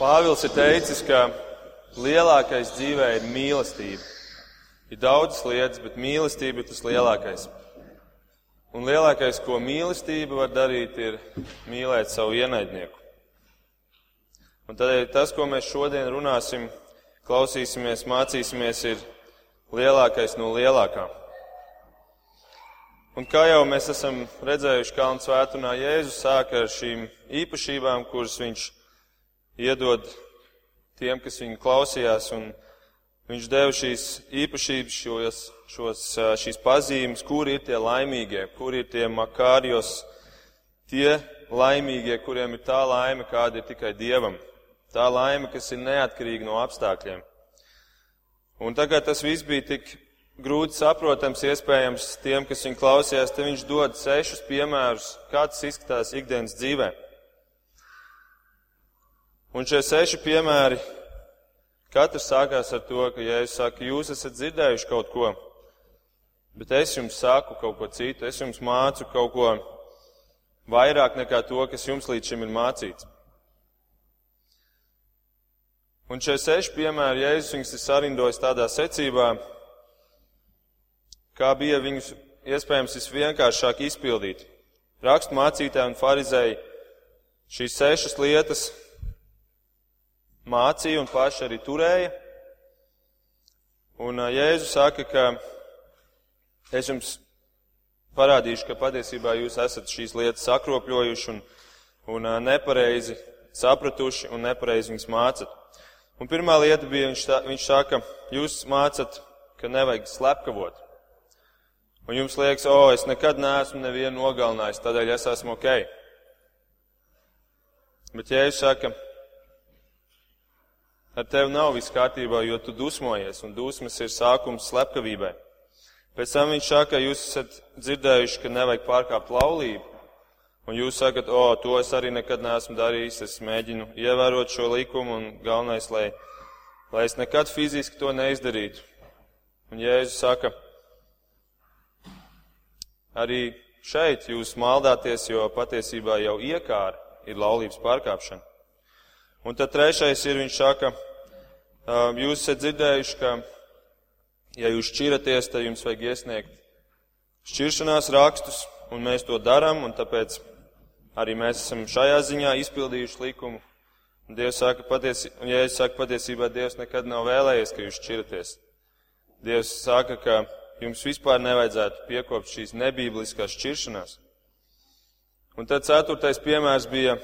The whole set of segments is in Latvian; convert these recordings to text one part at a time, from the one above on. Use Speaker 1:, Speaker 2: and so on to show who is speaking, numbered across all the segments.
Speaker 1: Pāvils ir teicis, ka lielākais dzīvē ir mīlestība. Ir daudzas lietas, bet mīlestība ir tas lielākais. Un lielākais, ko mīlestība var darīt, ir mīlēt savu ienaidnieku. Un tādēļ tas, ko mēs šodien runāsim, klausīsimies, mācīsimies, ir lielākais no lielākā. Un kā jau mēs esam redzējuši Kalnu svētunā, Jēzus sāka ar šīm īpašībām, kuras viņš iedod tiem, kas viņu klausījās, viņš deva šīs īpašības, šos, šos, šīs pazīmes, kur ir tie laimīgie, kur ir tie makārjos, tie laimīgie, kuriem ir tā laime, kāda ir tikai Dievam. Tā laime, kas ir neatkarīga no apstākļiem. Un tagad tas viss bija tik grūti saprotams, iespējams, tiem, kas viņu klausījās, te viņš dod sešus piemērus, kā tas izskatās ikdienas dzīvē. Un šie seši piemēri, katrs sākās ar to, ka Jēzus saka, jūs esat dzirdējuši kaut ko, bet es jums saku kaut ko citu, es jums mācu kaut ko vairāk nekā to, kas jums līdz šim ir mācīts. Un šie seši piemēri Jēzus viņus ir sarindojis tādā secībā, kā bija viņus iespējams visvienkāršāk izpildīt. Rakstu mācītāji un farizēji šīs sešas lietas mācīja un paši arī turēja. Un Jēzus saka, ka es jums parādīšu, ka patiesībā jūs esat šīs lietas sakropļojuši un, un nepareizi sapratuši un nepareizi viņas mācat. Un pirmā lieta bija, viņš, tā, viņš saka, jūs mācat, ka nevajag slepkavot. Un jums liekas, o, oh, es nekad neesmu nevienu nogalinājis, tādēļ es esmu ok. Bet Jēzus saka, ar tevi nav viss kārtībā, jo tu dusmojies, un dusmas ir sākums slepkavībai. Pēc tam viņš saka, jūs esat dzirdējuši, ka nevajag pārkāpt laulību. Un jūs sakat, o, to es arī nekad neesmu darījis, es mēģinu ievērot šo likumu, un galvenais, lai, lai es nekad fiziski to neizdarītu. Un Jēzus saka, Arī šeit jūs maldāties, jo patiesībā jau iekāra ir laulības pārkāpšana. Un tad trešais ir, viņš saka, jūs esat dzirdējuši, ka, ja jūs šķiraties, tad jums vajag iesniegt šķiršanās rakstus, un mēs to darām, un tāpēc arī mēs esam šajā ziņā izpildījuši likumu. Un Dievs saka, patiesi, un ja es saku patiesībā, Dievs nekad nav vēlējies, ka jūs šķiraties. Dievs saka, ka jums vispār nevajadzētu piekopt šīs nebībeliskās šķiršanās. Un tad ceturtais piemērs bija,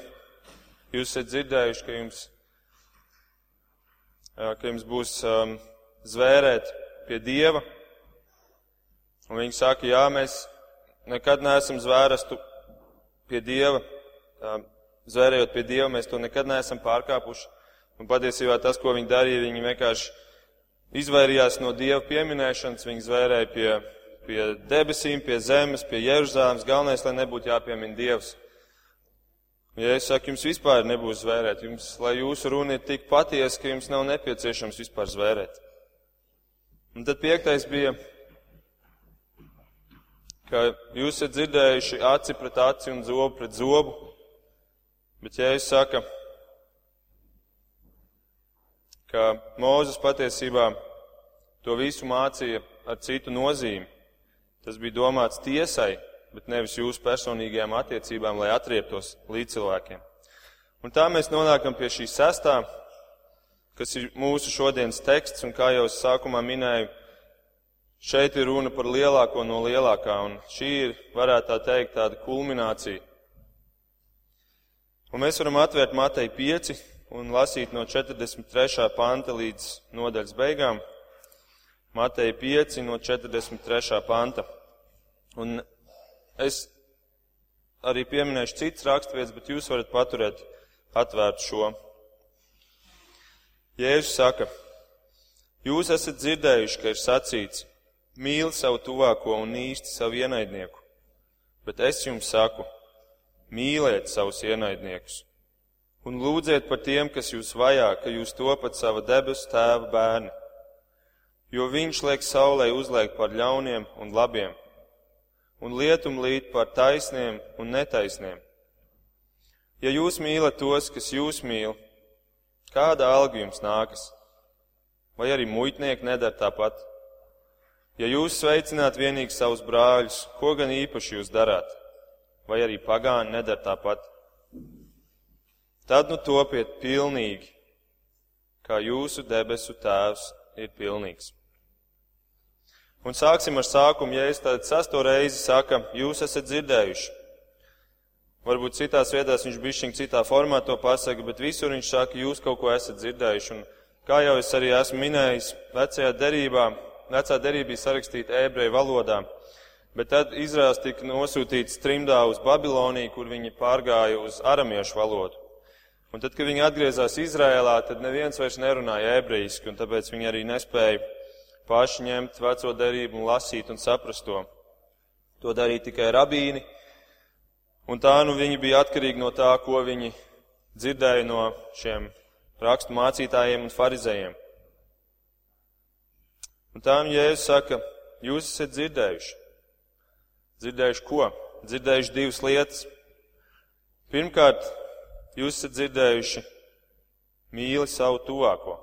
Speaker 1: jūs esat dzirdējuši, ka jums, ka jums būs um, zvērēt pie Dieva. Un viņi saka, jā, mēs nekad neesam zvērestu pie Dieva. Um, zvērējot pie Dieva, mēs to nekad neesam pārkāpuši. Un patiesībā tas, ko viņi darīja, viņi vienkārši izvairījās no dieva pieminēšanas, viņi zvērēja pie, pie debesīm, pie zemes, pie Jeruzāles. Galvenais, lai nebūtu jāpiemina dievs. Ja es saku, jums vispār nebūs zvērēt, jums, lai jūsu runa ir tik patiesa, ka jums nav nepieciešams vispār zvērēt. Un tad piektais bija, ka jūs esat dzirdējuši aci pret aci un zobu pret zobu, bet ja es saku, ka Mūzes patiesībā to visu mācīja ar citu nozīmi. Tas bija domāts tiesai, bet nevis jūsu personīgajām attiecībām, lai atrieptos līdz cilvēkiem. Un tā mēs nonākam pie šī sestā, kas ir mūsu šodienas teksts, un kā jau es sākumā minēju, šeit ir runa par lielāko no lielākā, un šī ir, varētu tā teikt, tāda kulminācija. Un mēs varam atvērt Matei 5, un lasīt no 43. panta līdz nodaļas beigām. Mateja 5 no 43. panta. Un es arī pieminēšu citas raksturvietas, bet jūs varat paturēt atvērt šo. Jēzus saka, jūs esat dzirdējuši, ka ir sacīts, mīli savu tuvāko un īsti savu ienaidnieku, bet es jums saku, mīliet savus ienaidniekus un lūdziet par tiem, kas jūs vajā, ka jūs topat sava debesu tēva bērni, jo viņš liek saulē uzliek par ļauniem un labiem, un lietum līt par taisniem un netaisniem. Ja jūs mīlat tos, kas jūs mīl, kāda alga jums nākas? Vai arī muitnieki nedara tāpat? Ja jūs sveicināt vienīgi savus brāļus, ko gan īpaši jūs darāt? Vai arī pagāni nedara tāpat? Tad nu topiet pilnīgi, kā jūsu debesu tēvs ir pilnīgs. Un sāksim ar sākumu, ja es tad sasto reizi saka, jūs esat dzirdējuši. Varbūt citās vietās viņš bišķiņ citā formā to pasaka, bet visur viņš saka, jūs kaut ko esat dzirdējuši. Un kā jau es arī esmu minējis, vecajā derībā vecā derība bija sarakstīta ebreju valodā, bet tad Izraels tika nosūtīts trimdā uz Babiloniju, kur viņi pārgāja uz aramiešu valodu. Un tad, kad viņi atgriezās Izrēlā, tad neviens vairs nerunāja ebrejiski, un tāpēc viņi arī nespēja paši ņemt veco derību un lasīt un saprast to. To darīja tikai rabīni, un tā nu viņi bija atkarīgi no tā, ko viņi dzirdēja no šiem rakstu mācītājiem un farizējiem. Un tām Jēzus saka, jūs esat dzirdējuši. Dzirdējuši ko? Dzirdējuši divas lietas. Pirmkārt, jūs esat dzirdējuši mīli savu tuvāko.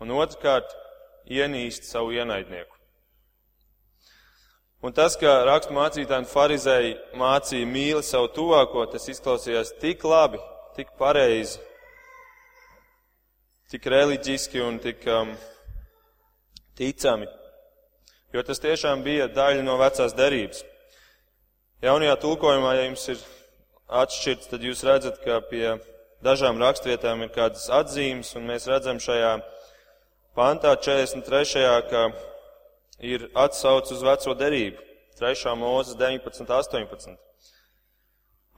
Speaker 1: Un otrkārt, ienīst savu ienaidnieku. Un tas, ka rakstu mācītāji un farizēji mācīja mīli savu tuvāko, tas izklausījās tik labi, tik pareizi, tik reliģiski un tik um, ticami. Jo tas tiešām bija daļa no vecās derības. Jaunajā tulkojumā, ja jums ir atšķirts, tad jūs redzat, ka pie dažām rakstvietām ir kādas atzīmes, un mēs redzam šajā pantā 43. ka ir atsauc uz veco derību. 3. mūzes 19, 18.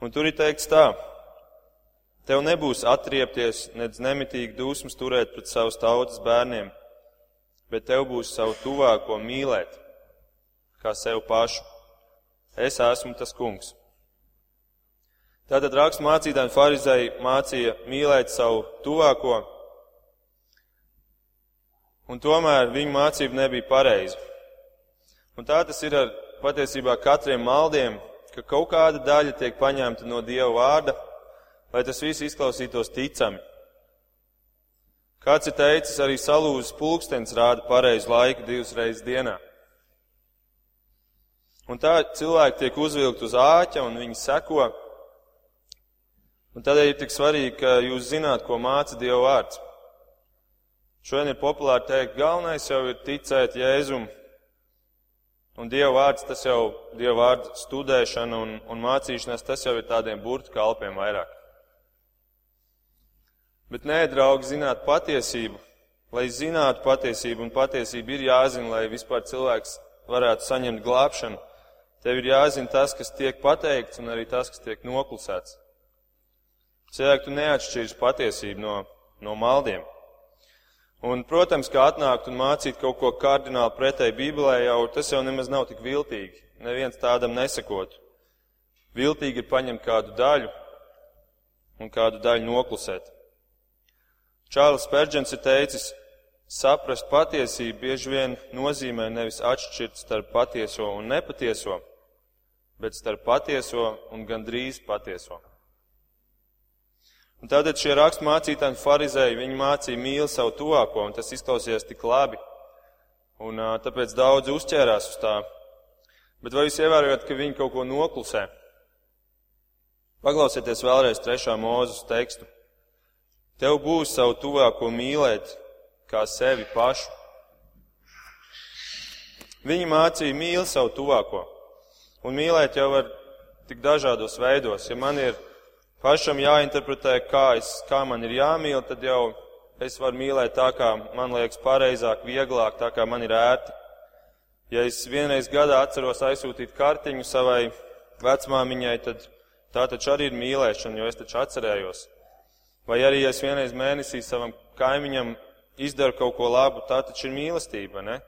Speaker 1: Un tur ir teikts tā, Tev nebūs atriepties, nedz nemitīgi dūsmas turēt pret savus tautas bērniem, bet tev būs savu tuvāko mīlēt, kā sev pašu. Es esmu tas kungs. Tātad rakstu mācītāji un farizēji mācīja mīlēt savu tuvāko, un tomēr viņu mācība nebija pareiza. Un tā tas ir ar patiesībā katriem maldiem, ka kaut kāda daļa tiek paņemta no Dieva vārda lai tas viss izklausītos ticami. Kāds ir teicis, arī salūzis pulkstenis rāda pareizu laiku divas reizes dienā. Un tā cilvēki tiek uzvilkt uz āķa un viņi seko. Un tādēļ ir tik svarīgi, ka jūs zināt, ko māca Dieva vārds. Šodien ir populāri teikt, galvenais jau ir ticēt Jēzum. Un Dieva vārds, tas jau, Dieva vārdu studēšana un, un mācīšanās, tas jau ir tādiem burtu kalpiem vairāk. Bet nē, draugi, zināt patiesību. Lai zinātu patiesību, un patiesība ir jāzina, lai vispār cilvēks varētu saņemt glābšanu, tev ir jāzina tas, kas tiek pateikts, un arī tas, kas tiek noklusēts. Cilvēki, tu neatšķirs patiesību no, no maldiem. Un, protams, kā atnākt un mācīt kaut ko kardināli pretēji Bībelē, jau tas jau nemaz nav tik viltīgi. Neviens tādam nesakotu. Viltīgi ir paņemt kādu daļu un kādu daļu noklusēt. Čārlis Pērģents ir teicis, saprast patiesību bieži vien nozīmē nevis atšķirt starp patieso un nepatieso, bet starp patieso un gandrīz patieso. Un tādēļ šie rakstmācītāji un farizēji, viņi mācīja mīli savu tuvāko, un tas izklausījās tik labi. Un tāpēc daudz uzķērās uz tā. Bet vai jūs ievērojat, ka viņi kaut ko noklusē? Paklausieties vēlreiz trešā mūzes tekstu. Tev būs savu tuvāko mīlēt kā sevi pašu. Viņi mācīja mīl savu tuvāko. Un mīlēt jau var tik dažādos veidos. Ja man ir pašam jāinterpretē, kā, es, kā man ir jāmīl, tad jau es varu mīlēt tā, kā man liekas pareizāk, vieglāk, tā kā man ir ērti. Ja es vienreiz gadā atceros aizsūtīt kartiņu savai vecmāmiņai, tad tā taču arī ir mīlēšana, jo es taču atcerējos. Vai arī, ja es vienreiz mēnesī savam kaimiņam izdaru kaut ko labu, tā taču ir mīlestība, ne?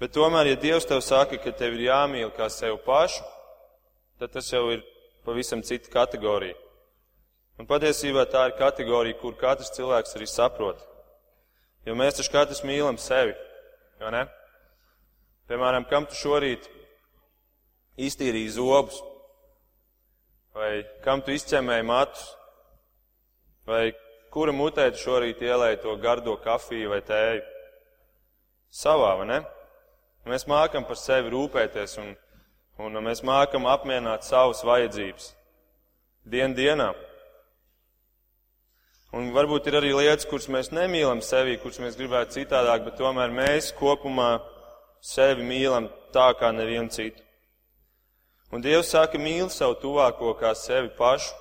Speaker 1: Bet tomēr, ja Dievs tev saka, ka tev ir jāmīl kā sev pašu, tad tas jau ir pavisam cita kategorija. Un patiesībā tā ir kategorija, kur katrs cilvēks arī saprot. Jo mēs taču katrs mīlam sevi, jo ne? Piemēram, kam tu šorīt iztīrīji zobus? Vai kam tu izķemēji matus? Vai kura mutē tu šorīt ielēji to gardo kafiju vai tēju? Savā, vai ne? Mēs mākam par sevi rūpēties un, un mēs mākam apmierināt savas vajadzības. Dien dienā. Un varbūt ir arī lietas, kuras mēs nemīlam sevi, kuras mēs gribētu citādāk, bet tomēr mēs kopumā sevi mīlam tā kā nevienu citu. Un Dievs saka, mīli savu tuvāko kā sevi pašu.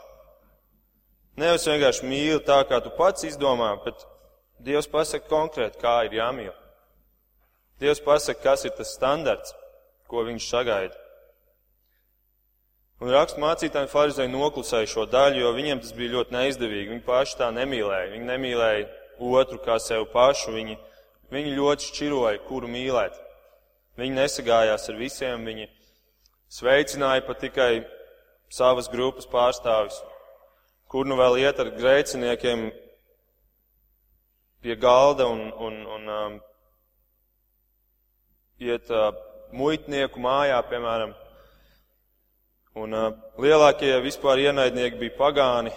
Speaker 1: Nevis vienkārši mīli tā, kā tu pats izdomā, bet Dievs pasaka konkrēti, kā ir jāmīl. Dievs pasaka, kas ir tas standarts, ko viņš sagaida. Un rakstu mācītāji farizēji noklusēja šo daļu, jo viņiem tas bija ļoti neizdevīgi. Viņi paši tā nemīlēja. Viņi nemīlēja otru kā sevi pašu. Viņi, viņi ļoti šķiroja, kuru mīlēt. Viņi nesagājās ar visiem. Viņi sveicināja pat tikai savas grupas pārstāvis. Kur nu vēl iet ar grēciniekiem pie galda un, un, un um, iet uh, muitnieku mājā, piemēram. Un uh, lielākie vispār ienaidnieki bija pagāni.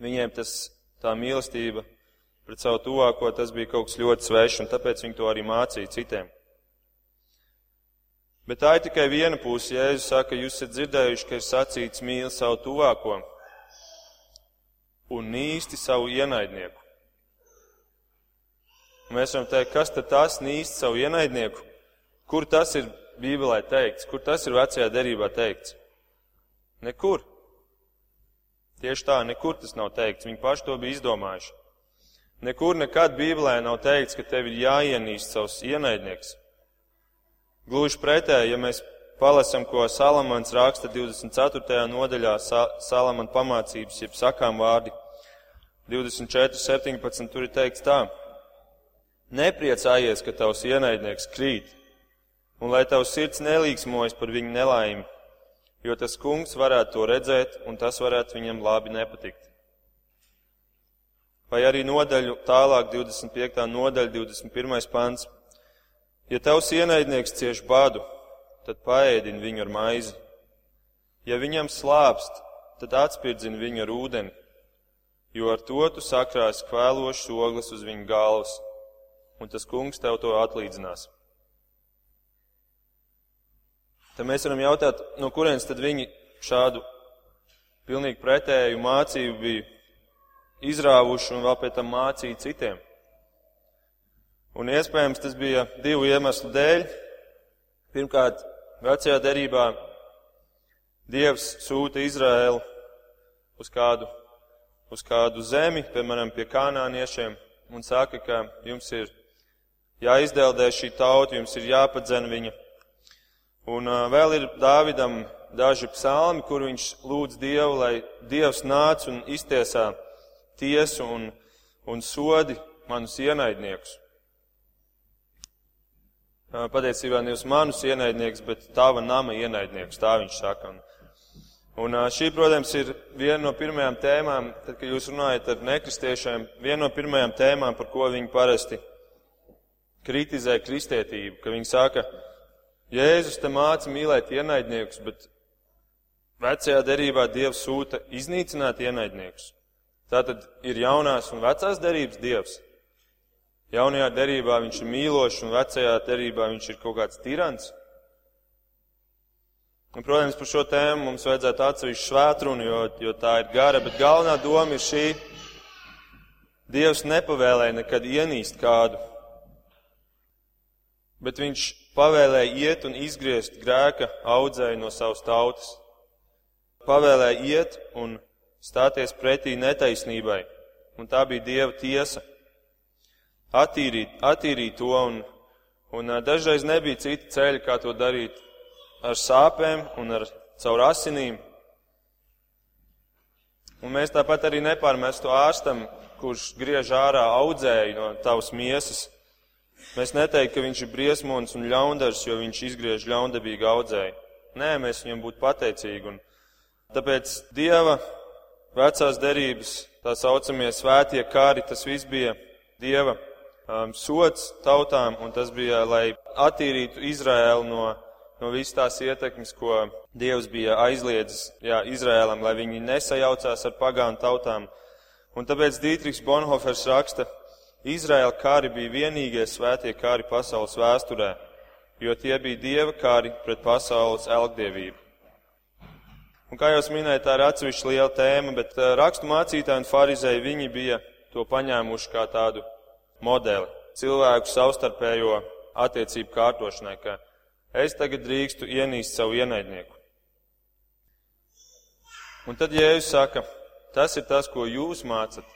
Speaker 1: Viņiem tas, tā mīlestība pret savu tuvāko, tas bija kaut kas ļoti svešs, un tāpēc viņi to arī mācīja citiem. Bet tā ir tikai viena puse. Jēzus saka, jūs esat dzirdējuši, ka ir sacīts mīli savu tuvāko un nīsti savu ienaidnieku. Un mēs varam teikt, kas tad tas nīsti savu ienaidnieku? Kur tas ir Bībelē teikts? Kur tas ir vecajā derībā teikts? Nekur. Tieši tā, nekur tas nav teikts. Viņi paši to bija izdomājuši. Nekur nekad Bībelē nav teikts, ka tev ir jāienīst savus ienaidnieks. Gluži pretēji, ja mēs palasam, ko Salamans raksta 24. nodaļā Salamana pamācības, jeb sakām vārdi 24, 17, tur ir teikts tā. Nepriecājies, ka tavs ienaidnieks krīt, un lai tavs sirds nelīgsmojas par viņu nelaimi, jo tas kungs varētu to redzēt, un tas varētu viņam labi nepatikt. Vai arī nodaļu tālāk, 25. nodaļa, 21. pants. Ja tavs ienaidnieks cieš badu, tad paēdini viņu ar maizi. Ja viņam slāpst, tad atspirdzini viņu ar ūdeni, jo ar to tu sakrāsi kvēlošas ogles uz viņa galvas, un tas kungs tev to atlīdzinās. Tad mēs varam jautāt, no kurienes tad viņi šādu pilnīgi pretēju mācību bija izrāvuši un vēl pēc tam mācīja citiem. Un iespējams tas bija divu iemeslu dēļ. Pirmkārt, vecajā derībā Dievs sūta Izraēlu uz kādu, uz kādu zemi, piemēram, pie kanāniešiem, un saka, ka jums ir jāizdeldē šī tauta, jums ir jāpadzen viņa. Un vēl ir Dāvidam daži psalmi, kur viņš lūdz Dievu, lai Dievs nāc un iztiesā tiesu un, un sodi manus ienaidniekus patiesībā nevis manus ienaidnieks, bet tava nama ienaidnieks, tā viņš saka. Un, un šī, protams, ir viena no pirmajām tēmām, tad, kad jūs runājat ar nekristiešiem, viena no pirmajām tēmām, par ko viņi parasti kritizē kristietību, ka viņi saka, Jēzus te māca mīlēt ienaidniekus, bet vecajā derībā Dievs sūta iznīcināt ienaidniekus. Tātad ir jaunās un vecās derības Dievs. Jaunajā derībā viņš ir mīlošs un vecajā derībā viņš ir kaut kāds tirants. Un, protams, par šo tēmu mums vajadzētu atsevišķu svētrunu, jo, jo tā ir gara, bet galvenā doma ir šī. Dievs nepavēlēja nekad ienīst kādu, bet viņš pavēlēja iet un izgriezt grēka audzēju no savas tautas. Pavēlēja iet un stāties pretī netaisnībai, un tā bija Dieva tiesa attīrīt, attīrīt to, un, un dažreiz nebija cita ceļa, kā to darīt ar sāpēm un ar caur asinīm. Un mēs tāpat arī nepārmestu ārstam, kurš griež ārā audzēju no tavas miesas. Mēs neteiktu, ka viņš ir briesmonis un ļaundars, jo viņš izgriež ļaundabīgu audzēju. Nē, mēs viņam būtu pateicīgi. Un tāpēc Dieva vecās derības, tā saucamie svētie kāri, tas viss bija Dieva um, sots tautām, un tas bija, lai attīrītu Izraēlu no, no visas tās ietekmes, ko Dievs bija aizliedzis jā, Izrēlam, lai viņi nesajaucās ar pagānu tautām. Un tāpēc Dītriks Bonhofers raksta, Izraēla kari bija vienīgie svētie kari pasaules vēsturē, jo tie bija Dieva kari pret pasaules elgdievību. Un kā jau minēju, tā ir atsevišķa liela tēma, bet eh, rakstu mācītāji un farizēji viņi bija to paņēmuši kā tādu modeli cilvēku savstarpējo attiecību kārtošanai, ka es tagad drīkstu ienīst savu ienaidnieku. Un tad Jēzus saka, tas ir tas, ko jūs mācat,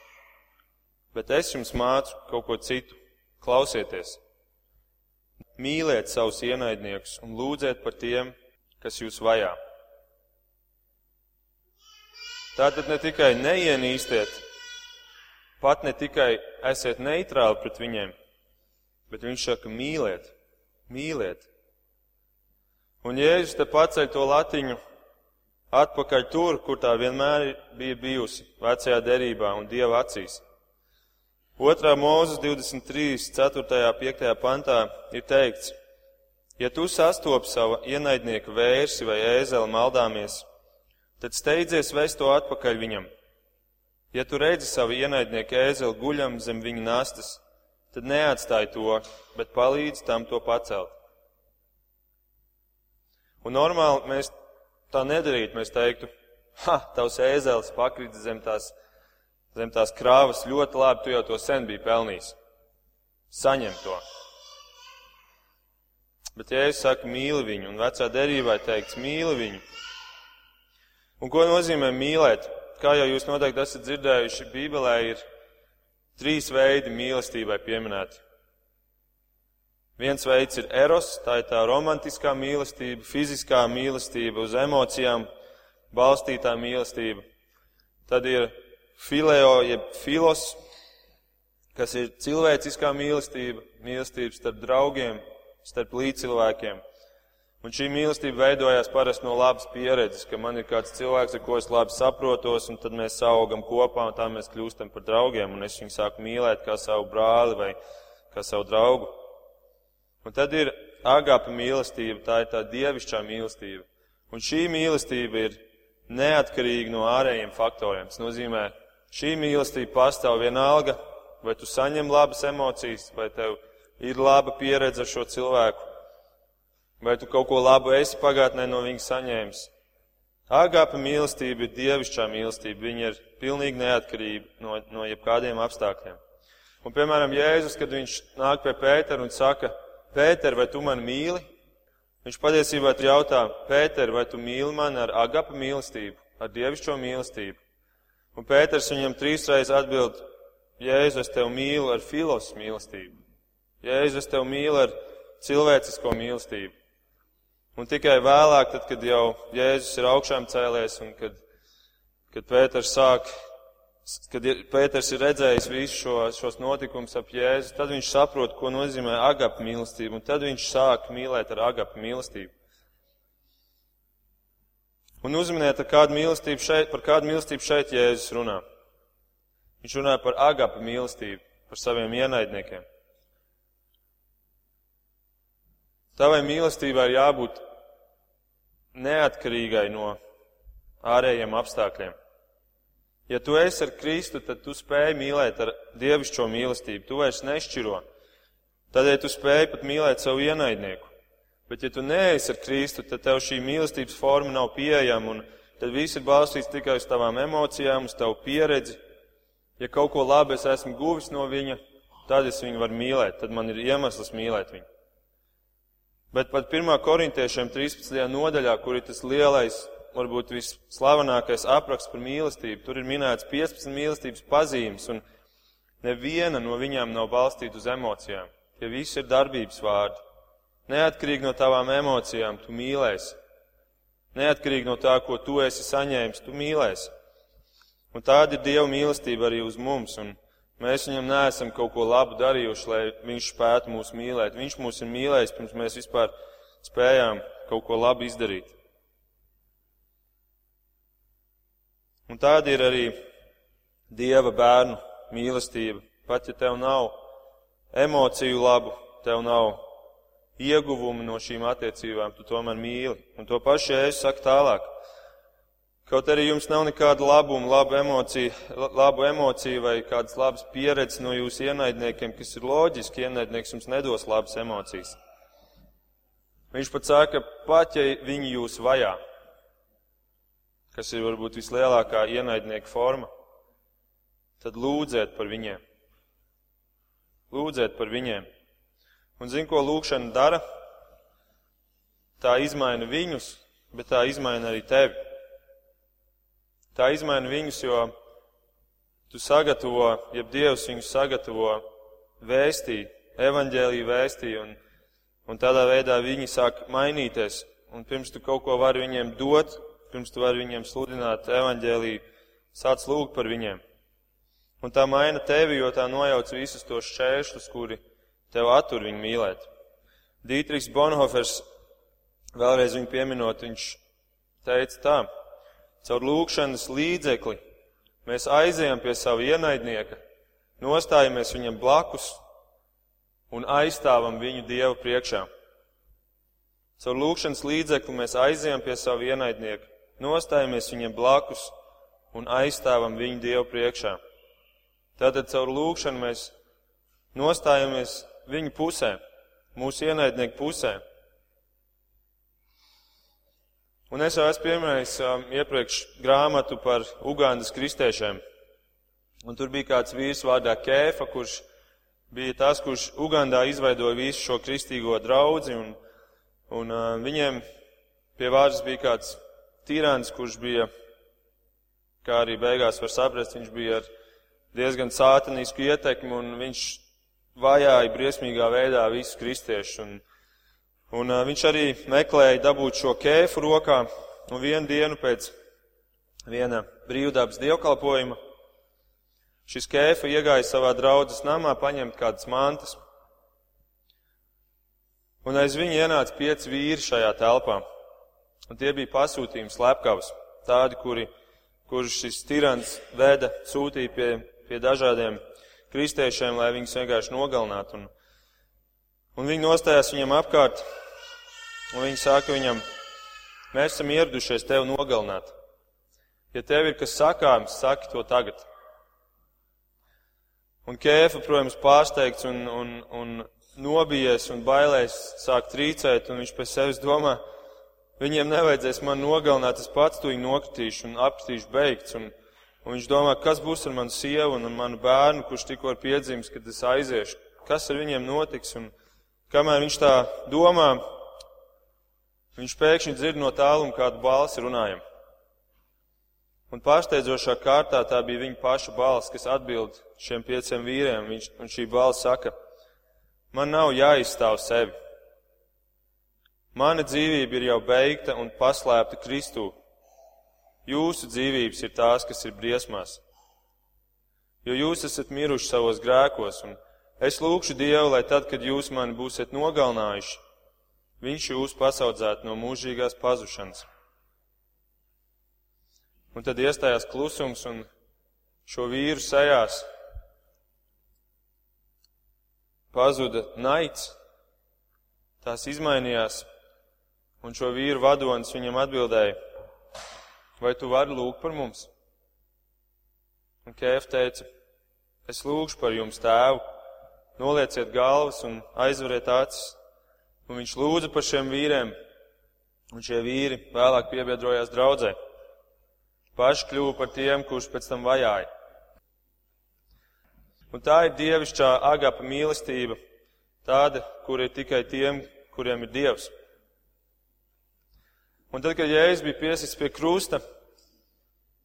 Speaker 1: bet es jums mācu kaut ko citu. Klausieties! Mīliet savus ienaidniekus un lūdziet par tiem, kas jūs vajā. Tātad ne tikai neienīstiet, pat ne tikai esiet neitrāli pret viņiem, bet viņš saka mīliet, mīliet. Un Jēzus te paceļ to latiņu atpakaļ tur, kur tā vienmēr bija bijusi, vecajā derībā un Dieva acīs. Otrā mūzes 23, 4, 5 pantā ir teikts, ja tu sastopi savu ienaidnieku vērsi vai ēzeli maldāmies, tad steidzies vest to atpakaļ viņam. Ja tu redzi savu ienaidnieku ēzeli guļam zem viņa nastas, tad neatstāj to, bet palīdz tam to pacelt. Un normāli mēs tā nedarītu, mēs teiktu, ha, tavs ēzelis pakrīt zem tās, zem tās krāvas ļoti labi, tu jau to sen biji pelnījis. Saņem to. Bet, ja es saku mīli viņu, un vecā derībā teikts mīli viņu, Un ko nozīmē mīlēt? Kā jau jūs noteikti esat dzirdējuši, Bībelē ir trīs veidi mīlestībai pieminēti. Viens veids ir eros, tā ir tā romantiskā mīlestība, fiziskā mīlestība, uz emocijām balstītā mīlestība. Tad ir fileo, jeb filos, kas ir cilvēciskā mīlestība, mīlestība starp draugiem, starp līdzcilvēkiem. Un šī mīlestība veidojās parasti no labas pieredzes, ka man ir kāds cilvēks, ar ko es labi saprotos, un tad mēs augam kopā, un tā mēs kļūstam par draugiem, un es viņu sāku mīlēt kā savu brāli vai kā savu draugu. Un tad ir agāpa mīlestība, tā ir tā dievišķā mīlestība. Un šī mīlestība ir neatkarīga no ārējiem faktoriem. Tas nozīmē, šī mīlestība pastāv vienalga, vai tu saņem labas emocijas, vai tev ir laba pieredze ar šo cilvēku Vai tu kaut ko labu esi pagātnē no viņa saņēmis? Agāpa mīlestība ir dievišķā mīlestība. Viņa ir pilnīgi neatkarība no, no jebkādiem apstākļiem. Un, piemēram, Jēzus, kad viņš nāk pie Pētera un saka, Pēter, vai tu mani mīli? Viņš patiesībā jautā, Pēter, vai tu mīli mani ar agapa mīlestību, ar dievišķo mīlestību? Un Pēters viņam trīsreiz atbild, Jēzu, es tevi mīlu ar filos mīlestību. Jēzu, es tevi mīlu ar cilvēcisko mīlestību. Un tikai vēlāk, tad, kad jau Jēzus ir augšām cēlies un kad, kad Pēters sāk, kad Pēters ir redzējis visu šo, šos notikumus ap Jēzu, tad viņš saprot, ko nozīmē agapu mīlestība, un tad viņš sāk mīlēt ar agapu mīlestību. Un uzminiet, kādu mīlestību šeit, par kādu mīlestību šeit Jēzus runā. Viņš runā par agapu mīlestību, par saviem ienaidniekiem. Tavai mīlestībai ir jābūt neatkarīgai no ārējiem apstākļiem. Ja tu esi ar Kristu, tad tu spēj mīlēt ar dievišķo mīlestību. Tu vairs nešķiro. Tādēļ tu spēj pat mīlēt savu ienaidnieku. Bet ja tu neesi ar Kristu, tad tev šī mīlestības forma nav pieejama, un tad viss ir balstīts tikai uz tavām emocijām, uz tavu pieredzi. Ja kaut ko labi es esmu guvis no viņa, tad es viņu varu mīlēt, tad man ir iemesls mīlēt viņu. Bet pat 1. korintiešiem 13. nodaļā, kur ir tas lielais, varbūt visslavenākais apraksts par mīlestību, tur ir minēts 15 mīlestības pazīmes, un neviena no viņām nav balstīta uz emocijām. Tie visi ir darbības vārdi. Neatkarīgi no tavām emocijām, tu mīlēsi. Neatkarīgi no tā, ko tu esi saņēmis, tu mīlēsi. Un tāda ir Dieva mīlestība arī uz mums. Un Mēs viņam neesam kaut ko labu darījuši, lai viņš spētu mūs mīlēt. Viņš mūs ir mīlējis, pirms mēs vispār spējām kaut ko labu izdarīt. Un tāda ir arī Dieva bērnu mīlestība. Pat ja tev nav emociju labu, tev nav ieguvumu no šīm attiecībām tu tomēr mīli. Un to pašu Jēzus saka tālāk. Kaut arī jums nav nekāda labuma, labu emociju, labu emociju vai kādas labas pieredzes no jūsu ienaidniekiem, kas ir loģiski, ienaidnieks jums nedos labas emocijas. Viņš pat saka, pat ja viņi jūs vajā, kas ir varbūt vislielākā ienaidnieka forma, tad lūdziet par viņiem. Lūdziet par viņiem. Un zin, ko lūkšana dara? Tā izmaina viņus, bet tā izmaina arī tevi. Tā izmaina viņus, jo tu sagatavo, jeb Dievs viņus sagatavo vēstī, evaņģēlīju vēstī, un, un tādā veidā viņi sāk mainīties. Un pirms tu kaut ko vari viņiem dot, pirms tu vari viņiem sludināt evaņģēlīju, sāc lūgt par viņiem. Un tā maina tevi, jo tā nojauc visus tos šķēršļus, kuri tev attur viņu mīlēt. Dītrīs Bonhofers, vēlreiz viņu pieminot, viņš teica tā, caur lūkšanas līdzekli mēs aizējam pie sava ienaidnieka, nostājamies viņam blakus un aizstāvam viņu Dievu priekšā. Caur lūkšanas līdzekli mēs aizējam pie sava ienaidnieka, nostājamies viņam blakus un aizstāvam viņu Dievu priekšā. Tātad caur lūkšanu mēs nostājamies viņu pusē, mūsu ienaidnieku pusē. Un es jau esmu pieminējis um, iepriekš grāmatu par Ugandas kristiešiem. Un tur bija kāds vīrs vārdā Kēfa, kurš bija tas, kurš Ugandā izveidoja visu šo kristīgo draudzi. Un, un uh, viņiem pie vārdas bija kāds tirāns, kurš bija, kā arī beigās var saprast, viņš bija ar diezgan sātanisku ietekmi un viņš vajāja briesmīgā veidā visus kristiešus. Un, un uh, viņš arī meklēja dabūt šo kēfu rokā, un vienu dienu pēc viena brīvdabas dievkalpojuma šis kēfa iegāja savā draudzes namā paņemt kādas mantas. Un aiz viņa ienāca pieci vīri šajā telpā. Un tie bija pasūtījumi slepkavas. Tādi, kuri, kurus šis tirants veda, sūtīja pie, pie dažādiem kristiešiem, lai viņus vienkārši nogalinātu. Un, un viņi nostājās viņam apkārt, un viņi saka viņam, mēs esam ieradušies tevi nogalināt. Ja tev ir kas sakāms, saki to tagad. Un Kēfa, protams, pārsteigts un, un, un nobijies un bailēs sāk trīcēt, un viņš pēc sevis domā, viņiem nevajadzēs man nogalināt, es pats to nokritīšu un apstīšu beigts. Un, Un viņš domā, kas būs ar manu sievu un manu bērnu, kurš tikko ir piedzimis, kad es aiziešu. Kas ar viņiem notiks? Un kamēr viņš tā domā, viņš pēkšņi dzird no tāluma kādu balsi runājam. Un pārsteidzošā kārtā tā bija viņa paša balss, kas atbild šiem pieciem vīriem. Viņš, un šī balss saka, man nav jāizstāv sevi. Mana dzīvība ir jau beigta un paslēpta Kristū. Jūsu dzīvības ir tās, kas ir briesmās. Jo jūs esat miruši savos grēkos, un es lūkšu Dievu, lai tad, kad jūs mani būsiet nogalinājuši, Viņš jūs pasaudzētu no mūžīgās pazušanas. Un tad iestājās klusums, un šo vīru sejās pazuda naids, tās izmainījās, un šo vīru vadonis viņam atbildēja, vai tu vari lūgt par mums? Un Kēf teica, es lūgšu par jums tēvu, nolieciet galvas un aizveriet acis. Un viņš lūdza par šiem vīriem, un šie vīri vēlāk piebiedrojās draudzē. Paši kļuva par tiem, kurš pēc tam vajāja. Un tā ir dievišķā agapa mīlestība, tāda, kur ir tikai tiem, kuriem ir dievs. Un tad, kad Jēzus bija piesits pie krusta,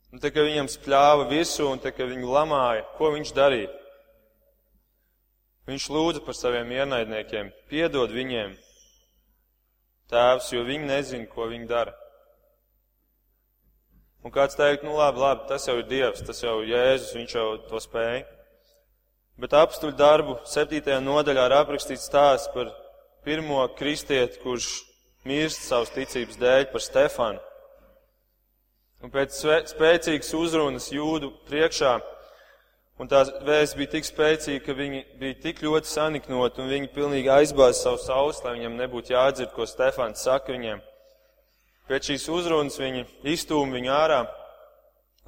Speaker 1: un tad, kad viņam spļāva visu, un tad, kad viņu lamāja, ko viņš darīja? Viņš lūdza par saviem ienaidniekiem, piedod viņiem, tēvs, jo viņi nezina, ko viņi dara. Un kāds teikt, nu labi, labi, tas jau ir Dievs, tas jau Jēzus, viņš jau to spēja. Bet apstuļu darbu septītajā nodaļā ir aprakstīts stāsts par pirmo kristieti, kurš mirst savas ticības dēļ par Stefanu. Un pēc spēcīgas uzrunas jūdu priekšā Un tā vēsts bija tik spēcīga, ka viņi bija tik ļoti saniknoti un viņi pilnīgi aizbāza savu sausi, lai viņam nebūtu jādzird, ko Stefāns saka viņiem. Pēc šīs uzrunas viņi iztūma viņu ārā,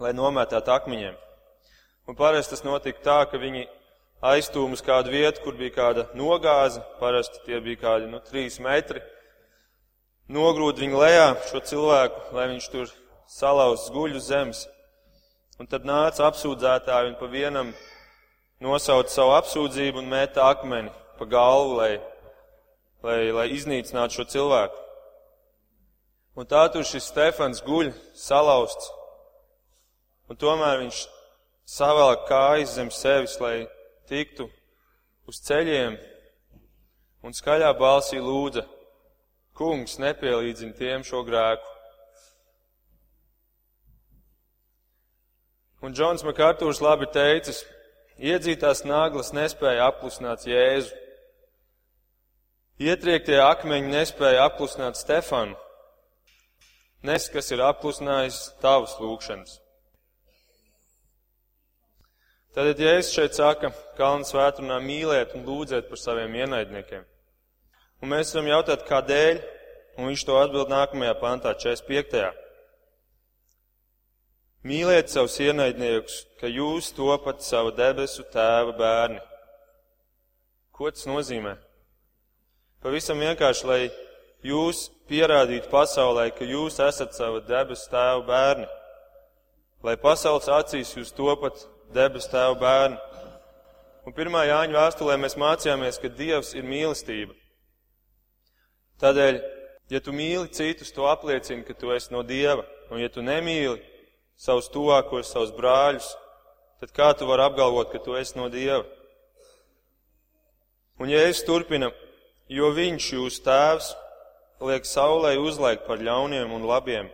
Speaker 1: lai nomētātu akmeņiem. Un parasti tas notika tā, ka viņi aiztūma uz kādu vietu, kur bija kāda nogāze, parasti tie bija kādi, nu, trīs metri. Nogrūd viņu lejā šo cilvēku, lai viņš tur salauz guļu zemes. Un tad nāca apsūdzētāji un pa vienam nosauca savu apsūdzību un mēta akmeni pa galvu, lai, lai, lai iznīcinātu šo cilvēku. Un tā tur šis Stefans guļ salauzts. Un tomēr viņš savēlāk kājas zem sevis, lai tiktu uz ceļiem un skaļā balsī lūdza, kungs nepielīdzina tiem šo grēku. Un Džons Makārtūrs labi teicis, iedzītās naglas nespēja apklusināt Jēzu. Ietriektie akmeņi nespēja apklusināt Stefanu. Nes, kas ir apklusinājis tavas lūgšanas. Tad Jēzus šeit saka, kalnu svētrunā mīlēt un lūdzēt par saviem ienaidniekiem. Un mēs varam jautāt, kādēļ, un viņš to atbild nākamajā pantā, 45. Mīliet savus ienaidniekus, ka jūs topat savu debesu tēva bērni. Ko tas nozīmē? Pavisam vienkārši, lai jūs pierādītu pasaulē, ka jūs esat sava debesu tēva bērni. Lai pasaules acīs jūs topat debesu tēva bērni. Un pirmā Jāņa vēstulē mēs mācījāmies, ka Dievs ir mīlestība. Tādēļ, ja tu mīli citus, to apliecina, ka tu esi no Dieva. Un ja tu nemīli, savus tuvākos, savus brāļus, tad kā tu vari apgalvot, ka tu esi no Dieva? Un ja es turpina, jo viņš jūs tēvs liek saulē uzlaikt par ļauniem un labiem,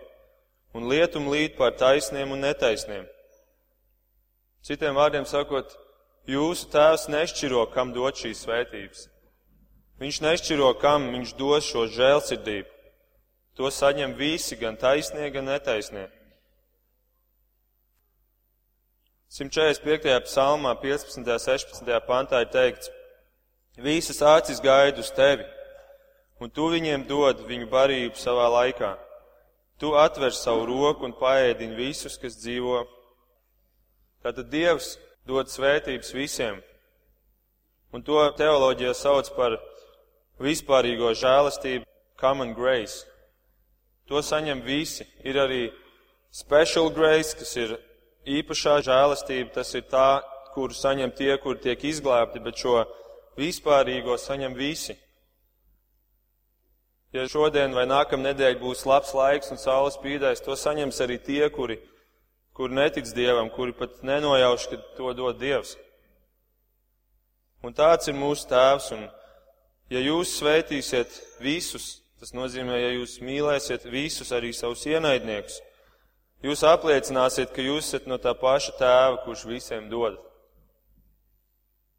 Speaker 1: un lietum līt par taisniem un netaisniem. Citiem vārdiem sakot, jūsu tēvs nešķiro, kam dot šīs svētības. Viņš nešķiro, kam viņš dos šo žēlsirdību. To saņem visi, gan taisnie, gan netaisnie. 145. psalmā, 15. un 16. pantā ir teikts, visas acis gaida uz tevi, un tu viņiem dod viņu barību savā laikā. Tu atver savu roku un paēdini visus, kas dzīvo. Tātad Dievs dod svētības visiem, un to teoloģija sauc par vispārīgo žēlastību, common grace. To saņem visi. Ir arī special grace, kas ir īpašā žēlastība, tas ir tā, kuru saņem tie, kuri tiek izglābti, bet šo vispārīgo saņem visi. Ja šodien vai nākamnedēļ būs labs laiks un saules spīdēs, to saņems arī tie, kuri, kuri netic Dievam, kuri pat nenojauš, ka to dod Dievs. Un tāds ir mūsu tēvs, un ja jūs svētīsiet visus, tas nozīmē, ja jūs mīlēsiet visus, arī savus ienaidniekus, Jūs apliecināsiet, ka jūs esat no tā paša tēva, kurš visiem dod.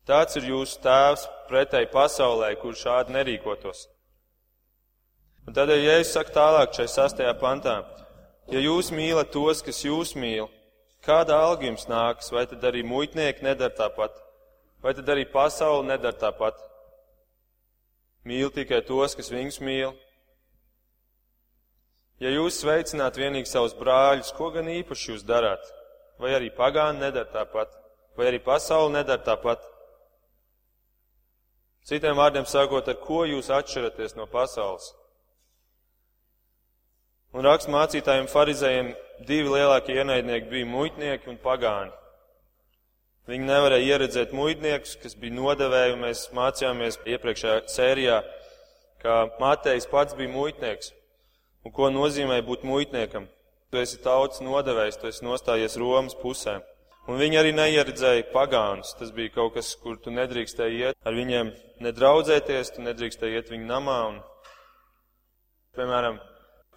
Speaker 1: Tāds ir jūsu tēvs pretēji pasaulē, kurš šādi nerīkotos. Un tādēļ, ja es saku tālāk šai sastajā pantā, ja jūs mīlat tos, kas jūs mīl, kāda alga jums nāks, vai tad arī muitnieki nedara tāpat, vai tad arī pasauli nedara tāpat? Mīl tikai tos, kas viņus mīl, Ja jūs sveicināt vienīgi savus brāļus, ko gan īpaši jūs darāt? Vai arī pagāni nedara tāpat? Vai arī pasauli nedara tāpat? Citiem vārdiem sakot, ar ko jūs atšķiraties no pasaules? Un rakstu mācītājiem farizējiem divi lielākie ienaidnieki bija muitnieki un pagāni. Viņi nevarēja ieredzēt muitniekus, kas bija nodevēji, mēs mācījāmies iepriekšējā sērijā, ka Matejs pats bija muitnieks. Un ko nozīmē būt muitniekam? Tu esi tautas nodevējs, tu esi nostājies Romas pusē. Un viņi arī neieredzēja pagānus. Tas bija kaut kas, kur tu nedrīkstēji iet ar viņiem nedraudzēties, tu nedrīkstēji iet viņu namā. Un, piemēram,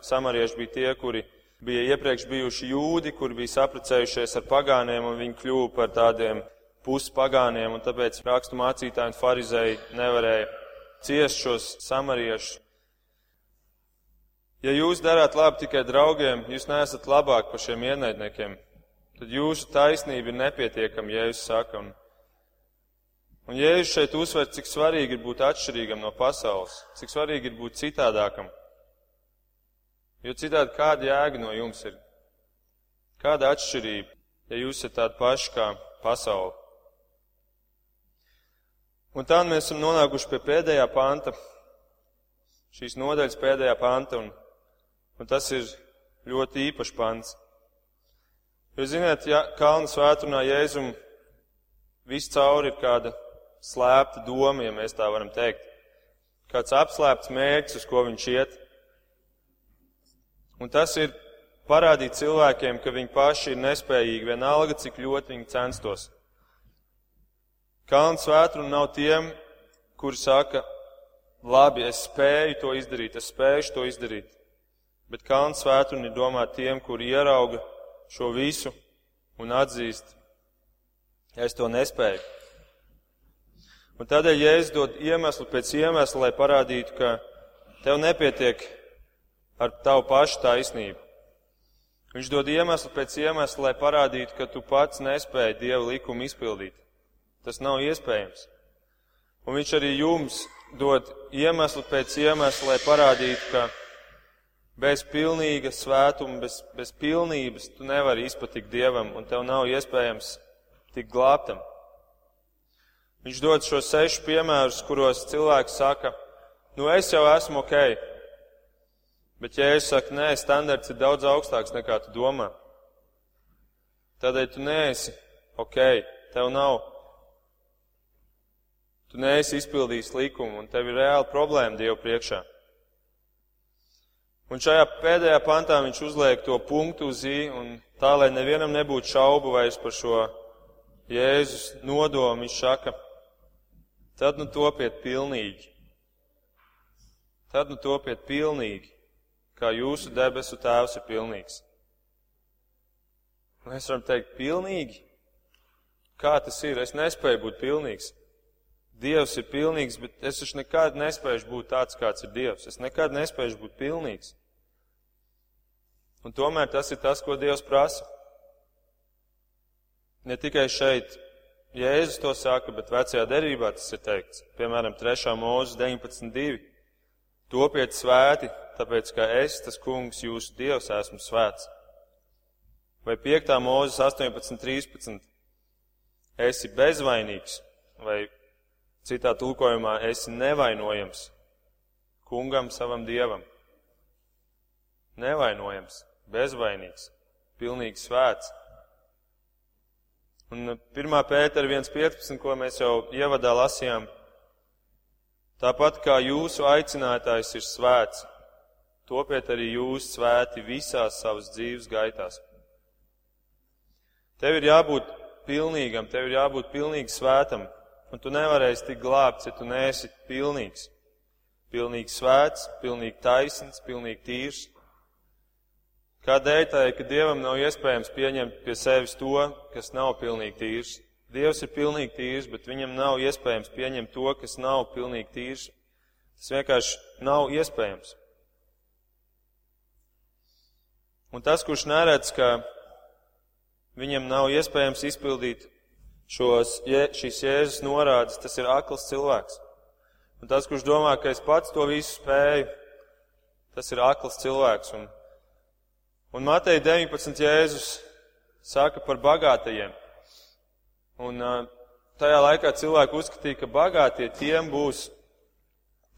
Speaker 1: samarieši bija tie, kuri bija iepriekš bijuši jūdi, kuri bija saprecējušies ar pagāniem, un viņi kļuva par tādiem puspagāniem, un tāpēc rakstu mācītāji un farizēji nevarēja ciest šos samariešus. Ja jūs darāt labi tikai draugiem, jūs neesat labāk par šiem ienaidniekiem. tad jūsu taisnība ir nepietiekama, Jēzus saka. Un, un Jēzus šeit uzsver, cik svarīgi ir būt atšķirīgam no pasaules, cik svarīgi ir būt citādākam. Jo citādi kāda jēga no jums ir? Kāda atšķirība, ja jūs esat tādi paši kā pasaule? Un tā mēs esam nonākuši pie pēdējā panta, šīs nodaļas pēdējā panta, un, un tas ir ļoti īpašs pants. Jo, ziniet, ja Kalnu svētrunā Jēzum viss cauri ir kāda slēpta doma, ja mēs tā varam teikt. Kāds apslēpts mērķis, uz ko viņš iet. Un tas ir parādīt cilvēkiem, ka viņi paši ir nespējīgi, vienalga, cik ļoti viņi censtos. Kalns svētruna nav tiem, kuri saka, labi, es spēju to izdarīt, es spēju to izdarīt. Bet kalns svētruna ir domāta tiem, kuri ierauga šo visu un atzīst, es to nespēju. Un tādēļ Jēzus dod iemeslu pēc iemesla, lai parādītu, ka tev nepietiek ar tavu pašu taisnību. Viņš dod iemeslu pēc iemesla, lai parādītu, ka tu pats nespēji Dieva likumu izpildīt. Tas nav iespējams. Un viņš arī jums dod iemeslu pēc iemesla, lai parādītu, ka bez pilnīga svētuma, bez, bez pilnības tu nevari izpatikt Dievam, un tev nav iespējams tikt glābtam. Viņš dod šos sešus piemērus, kuros cilvēks saka, nu es jau esmu ok, bet ja es saku, nē, standarts ir daudz augstāks nekā tu domā, tādēļ tu neesi ok, tev nav Tu neesi izpildījis likumu, un tev ir reāla problēma Dievu priekšā. Un šajā pēdējā pantā viņš uzliek to punktu uz ī, un tā, lai nevienam nebūtu šaubu vairs par šo Jēzus nodomu, viņš saka, tad nu topiet pilnīgi. Tad nu topiet pilnīgi, kā jūsu debesu tēvs ir pilnīgs. Mēs varam teikt, pilnīgi? Kā tas ir? Es nespēju būt pilnīgs. Dievs ir pilnīgs, bet es taču nekad nespēju būt tāds, kāds ir Dievs. Es nekad nespēju būt pilnīgs. Un tomēr tas ir tas, ko Dievs prasa. Ne tikai šeit Jēzus to saka, bet vecajā derībā tas ir teikts. Piemēram, 3. mūzes 19.2. Topiet svēti, tāpēc, ka es, tas kungs, jūsu Dievs, esmu svēts. Vai 5. mūzes 18.13. Esi bezvainīgs, vai Citā tulkojumā esi nevainojams kungam savam dievam. Nevainojams, bezvainīgs, pilnīgi svēts. Un 1. pētera 1.15, ko mēs jau ievadā lasījām, tāpat kā jūsu aicinātājs ir svēts, topiet arī jūs svēti visās savas dzīves gaitās. Tev ir jābūt pilnīgam, tev ir jābūt pilnīgi svētam, un tu nevarēsi tikt glābts, ja tu neesi pilnīgs. Pilnīgi svēts, pilnīgi taisns, pilnīgi tīrs. Kādēļ tā, ka Dievam nav iespējams pieņemt pie sevis to, kas nav pilnīgi tīrs? Dievs ir pilnīgi tīrs, bet viņam nav iespējams pieņemt to, kas nav pilnīgi tīrs. Tas vienkārši nav iespējams. Un tas, kurš neredz, ka viņam nav iespējams izpildīt šos, šīs jēzus norādes, tas ir akls cilvēks. Un tas, kurš domā, ka es pats to visu spēju, tas ir akls cilvēks. Un, un Matei 19 Jēzus saka par bagātajiem. Un tajā laikā cilvēki uzskatīja, ka bagātie tiem būs,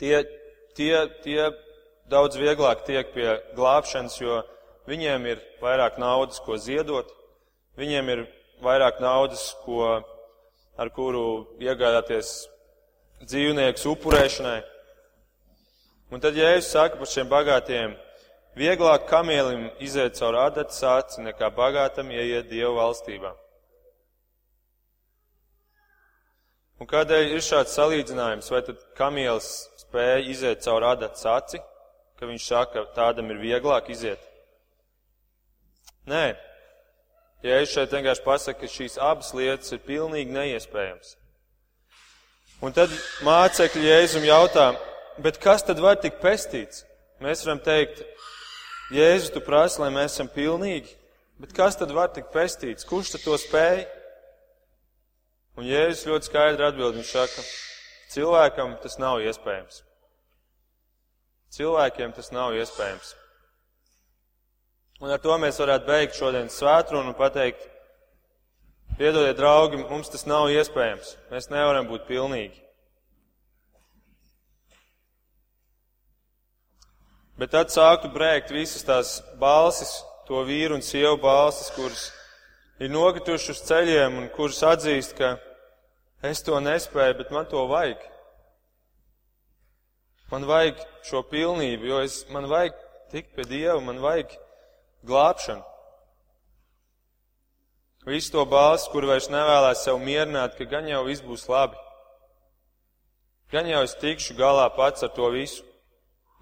Speaker 1: tie, tie, tie daudz vieglāk tiek pie glābšanas, jo viņiem ir vairāk naudas, ko ziedot, viņiem ir vairāk naudas, ko, ar kuru iegādāties dzīvniekus upurēšanai. Un tad Jēzus saka par šiem bagātiem, vieglāk kamielim iziet caur adatas aci, nekā bagātam ieiet Dievu valstībā. Un kādēļ ir šāds salīdzinājums? Vai tad kamielis spēja iziet caur adatas aci, ka viņš saka, tādam ir vieglāk iziet? Nē, Ja es šeit vienkārši pasaku, ka šīs abas lietas ir pilnīgi neiespējams. Un tad mācekļi Jēzum jautā, bet kas tad var tikt pestīts? Mēs varam teikt, Jēzus, tu prasi, lai mēs esam pilnīgi. Bet kas tad var tikt pestīts? Kurš tad to spēj? Un Jēzus ļoti skaidri atbild, viņš saka, cilvēkam tas nav iespējams. Cilvēkiem tas nav iespējams. Un ar to mēs varētu beigt šodienas svētrunu un pateikt, piedodiet, draugi, mums tas nav iespējams. Mēs nevaram būt pilnīgi. Bet tad sāktu brēkt visas tās balsis, to vīru un sievu balsis, kuras ir nokrituši uz ceļiem un kuras atzīst, ka es to nespēju, bet man to vajag. Man vajag šo pilnību, jo es, man vajag tikt pie Dieva, man vajag glābšanu. Visu to balsi, kur vairs nevēlēs sev mierināt, ka gan jau viss būs labi. Gan jau es tikšu galā pats ar to visu.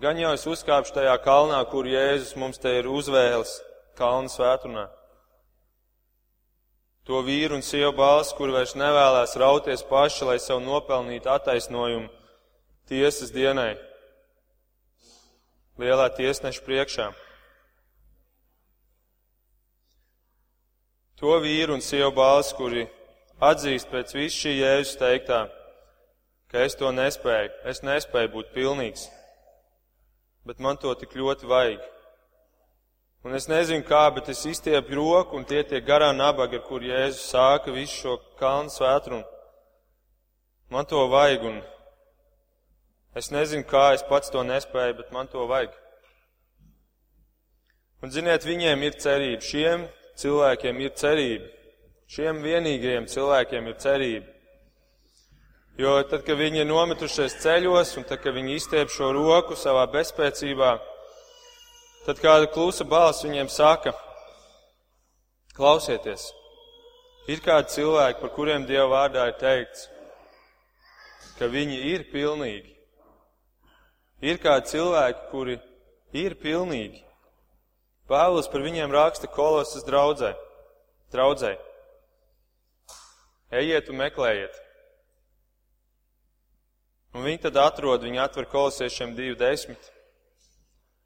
Speaker 1: Gan jau es uzkāpšu tajā kalnā, kur Jēzus mums te ir uzvēlis kalnu svētunā. To vīru un sievu balsi, kur vairs nevēlēs rauties paši, lai sev nopelnītu attaisnojumu tiesas dienai, lielā tiesneša priekšā. To vīru un sievu balsi, kuri atzīst pēc visu šī jēzus teiktā, ka es to nespēju, es nespēju būt pilnīgs bet man to tik ļoti vajag. Un es nezinu kā, bet es izstiepu roku un tie tie garā nabaga, kur Jēzus sāka visu šo kalnu svētrumu. Man to vajag un es nezinu kā, es pats to nespēju, bet man to vajag. Un ziniet, viņiem ir cerība, šiem cilvēkiem ir cerība, šiem vienīgajiem cilvēkiem ir cerība. Jo tad, kad viņi ir nometušies ceļos, un tad, kad viņi izstiep šo roku savā bezspēcībā, tad kāda klusa balss viņiem saka, klausieties, ir kādi cilvēki, par kuriem Dieva vārdā ir teikts, ka viņi ir pilnīgi. Ir kādi cilvēki, kuri ir pilnīgi. Pāvils par viņiem raksta kolosas draudzē. draudzē. Ejiet un meklējiet. Un viņi tad atrod, viņi atver kolosiešiem 2.10.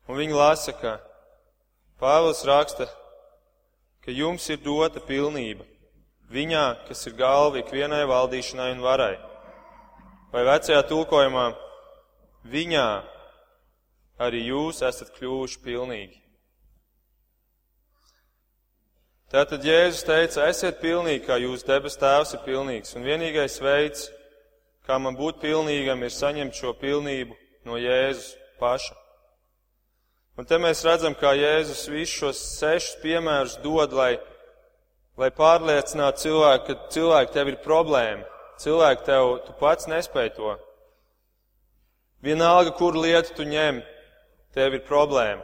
Speaker 1: Un viņi lasa, ka Pāvils raksta, ka jums ir dota pilnība viņā, kas ir galva ikvienai valdīšanai un varai. Vai vecajā tulkojumā viņā arī jūs esat kļuvuši pilnīgi. Tātad Jēzus teica, esiet pilnīgi, kā jūs debes tēvs ir pilnīgs, un vienīgais veids, kā man būt pilnīgam, ir saņemt šo pilnību no Jēzus paša. Un te mēs redzam, kā Jēzus visus šos sešus piemērus dod, lai, lai pārliecinātu cilvēku, ka cilvēki tev ir problēma. Cilvēki tev, tu pats nespēj to. Vienalga, kur lietu tu ņem, tev ir problēma.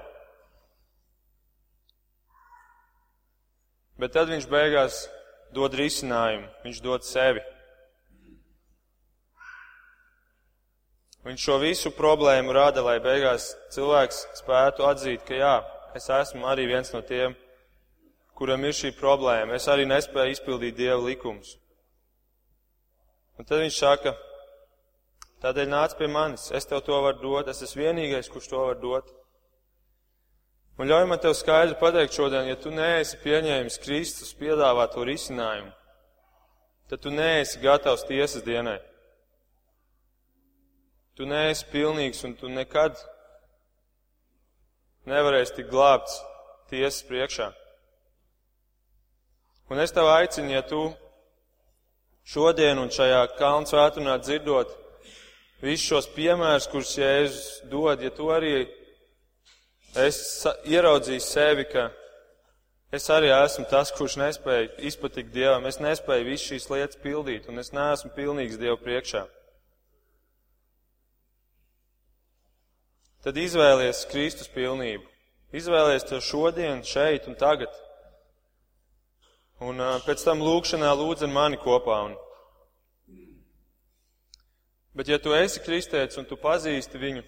Speaker 1: Bet tad viņš beigās dod risinājumu, viņš dod sevi. Viņš šo visu problēmu rada, lai beigās cilvēks spētu atzīt, ka jā, es esmu arī viens no tiem, kuram ir šī problēma. Es arī nespēju izpildīt Dieva likumus. Un tad viņš saka, tādēļ nāc pie manis, es tev to varu dot, es esmu vienīgais, kurš to var dot. Un ļauj man tev skaidri pateikt šodien, ja tu neesi pieņēmis Kristus piedāvāto risinājumu, tad tu neesi gatavs tiesas dienai. Tu neesi pilnīgs un tu nekad nevarēsi tik glābts tiesas priekšā. Un es tev aicinu, ja tu šodien un šajā kalnu svētdienā dzirdot visus šos piemērus, kurus Jēzus dod, ja tu arī esi ieraudzījis sevi, ka es arī esmu tas, kurš nespēja izpatikt Dievam, es nespēju visu šīs lietas pildīt, un es neesmu pilnīgs Dievu priekšā. tad izvēlies Kristus pilnību. Izvēlies to šodien, šeit un tagad. Un uh, pēc tam lūkšanā lūdz ar mani kopā. Un... Bet ja tu esi kristēts un tu pazīsti viņu,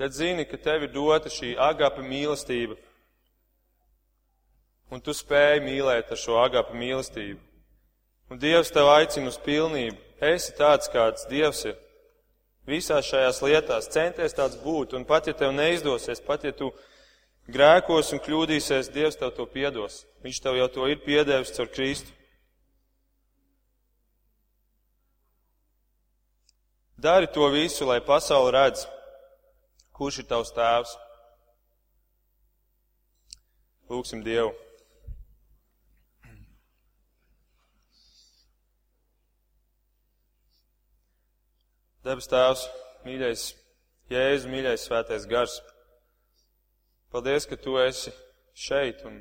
Speaker 1: tad zini, ka tev ir dota šī agapa mīlestība. Un tu spēj mīlēt ar šo agapa mīlestību. Un Dievs tev aicina uz pilnību. Esi tāds, kāds Dievs ir visās šajās lietās, centies tāds būt, un pat ja tev neizdosies, pat ja tu grēkos un kļūdīsies, Dievs tev to piedos. Viņš tev jau to ir piedevis caur Kristu. Dari to visu, lai pasauli redz, kurš ir tavs tēvs. Lūksim Dievu. Debes Tēvs, mīļais Jēzu, mīļais Svētais Gars, paldies, ka Tu esi šeit un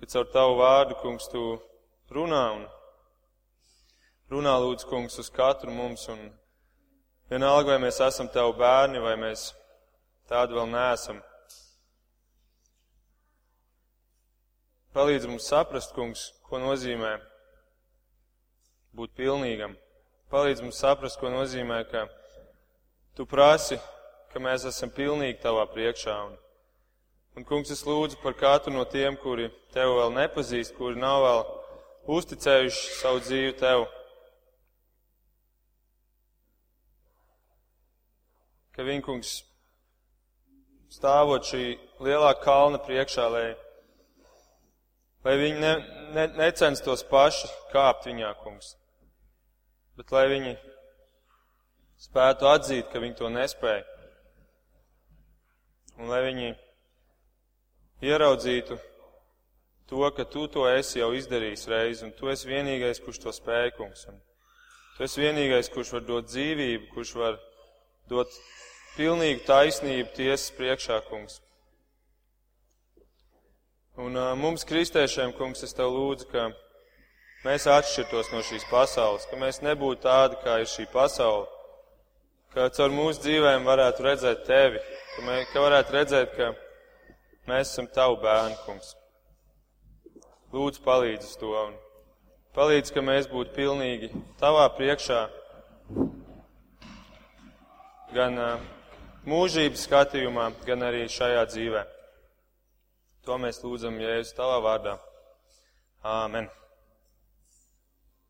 Speaker 1: ka caur Tavu vārdu, kungs, Tu runā un runā lūdzu, kungs, uz katru mums un vienalga, vai mēs esam Tavu bērni vai mēs tādi vēl neesam. Palīdz mums saprast, kungs, ko nozīmē būt pilnīgam palīdz mums saprast, ko nozīmē, ka tu prasi, ka mēs esam pilnīgi tavā priekšā. Un, un kungs, es lūdzu par katru no tiem, kuri tevi vēl nepazīst, kuri nav vēl uzticējuši savu dzīvi tev. Ka viņi, kungs, stāvot šī lielā kalna priekšā, lai, lai viņi ne, ne, necenstos paši kāpt viņā, kungs bet lai viņi spētu atzīt, ka viņi to nespēja. Un lai viņi ieraudzītu to, ka tu to esi jau izdarījis reizi, un tu esi vienīgais, kurš to spēj, kungs. Un tu esi vienīgais, kurš var dot dzīvību, kurš var dot pilnīgu taisnību tiesas priekšā, kungs. Un uh, mums, kristiešiem, kungs, es tev lūdzu, ka mēs atšķirtos no šīs pasaules, ka mēs nebūtu tādi, kā ir šī pasaule, ka caur mūsu dzīvēm varētu redzēt tevi, ka, mē, ka varētu redzēt, ka mēs esam tavu bērnu, kungs. Lūdzu, palīdz uz to un palīdz, ka mēs būtu pilnīgi tavā priekšā, gan uh, mūžības skatījumā, gan arī šajā dzīvē. To mēs lūdzam Jēzus tavā vārdā. Āmen.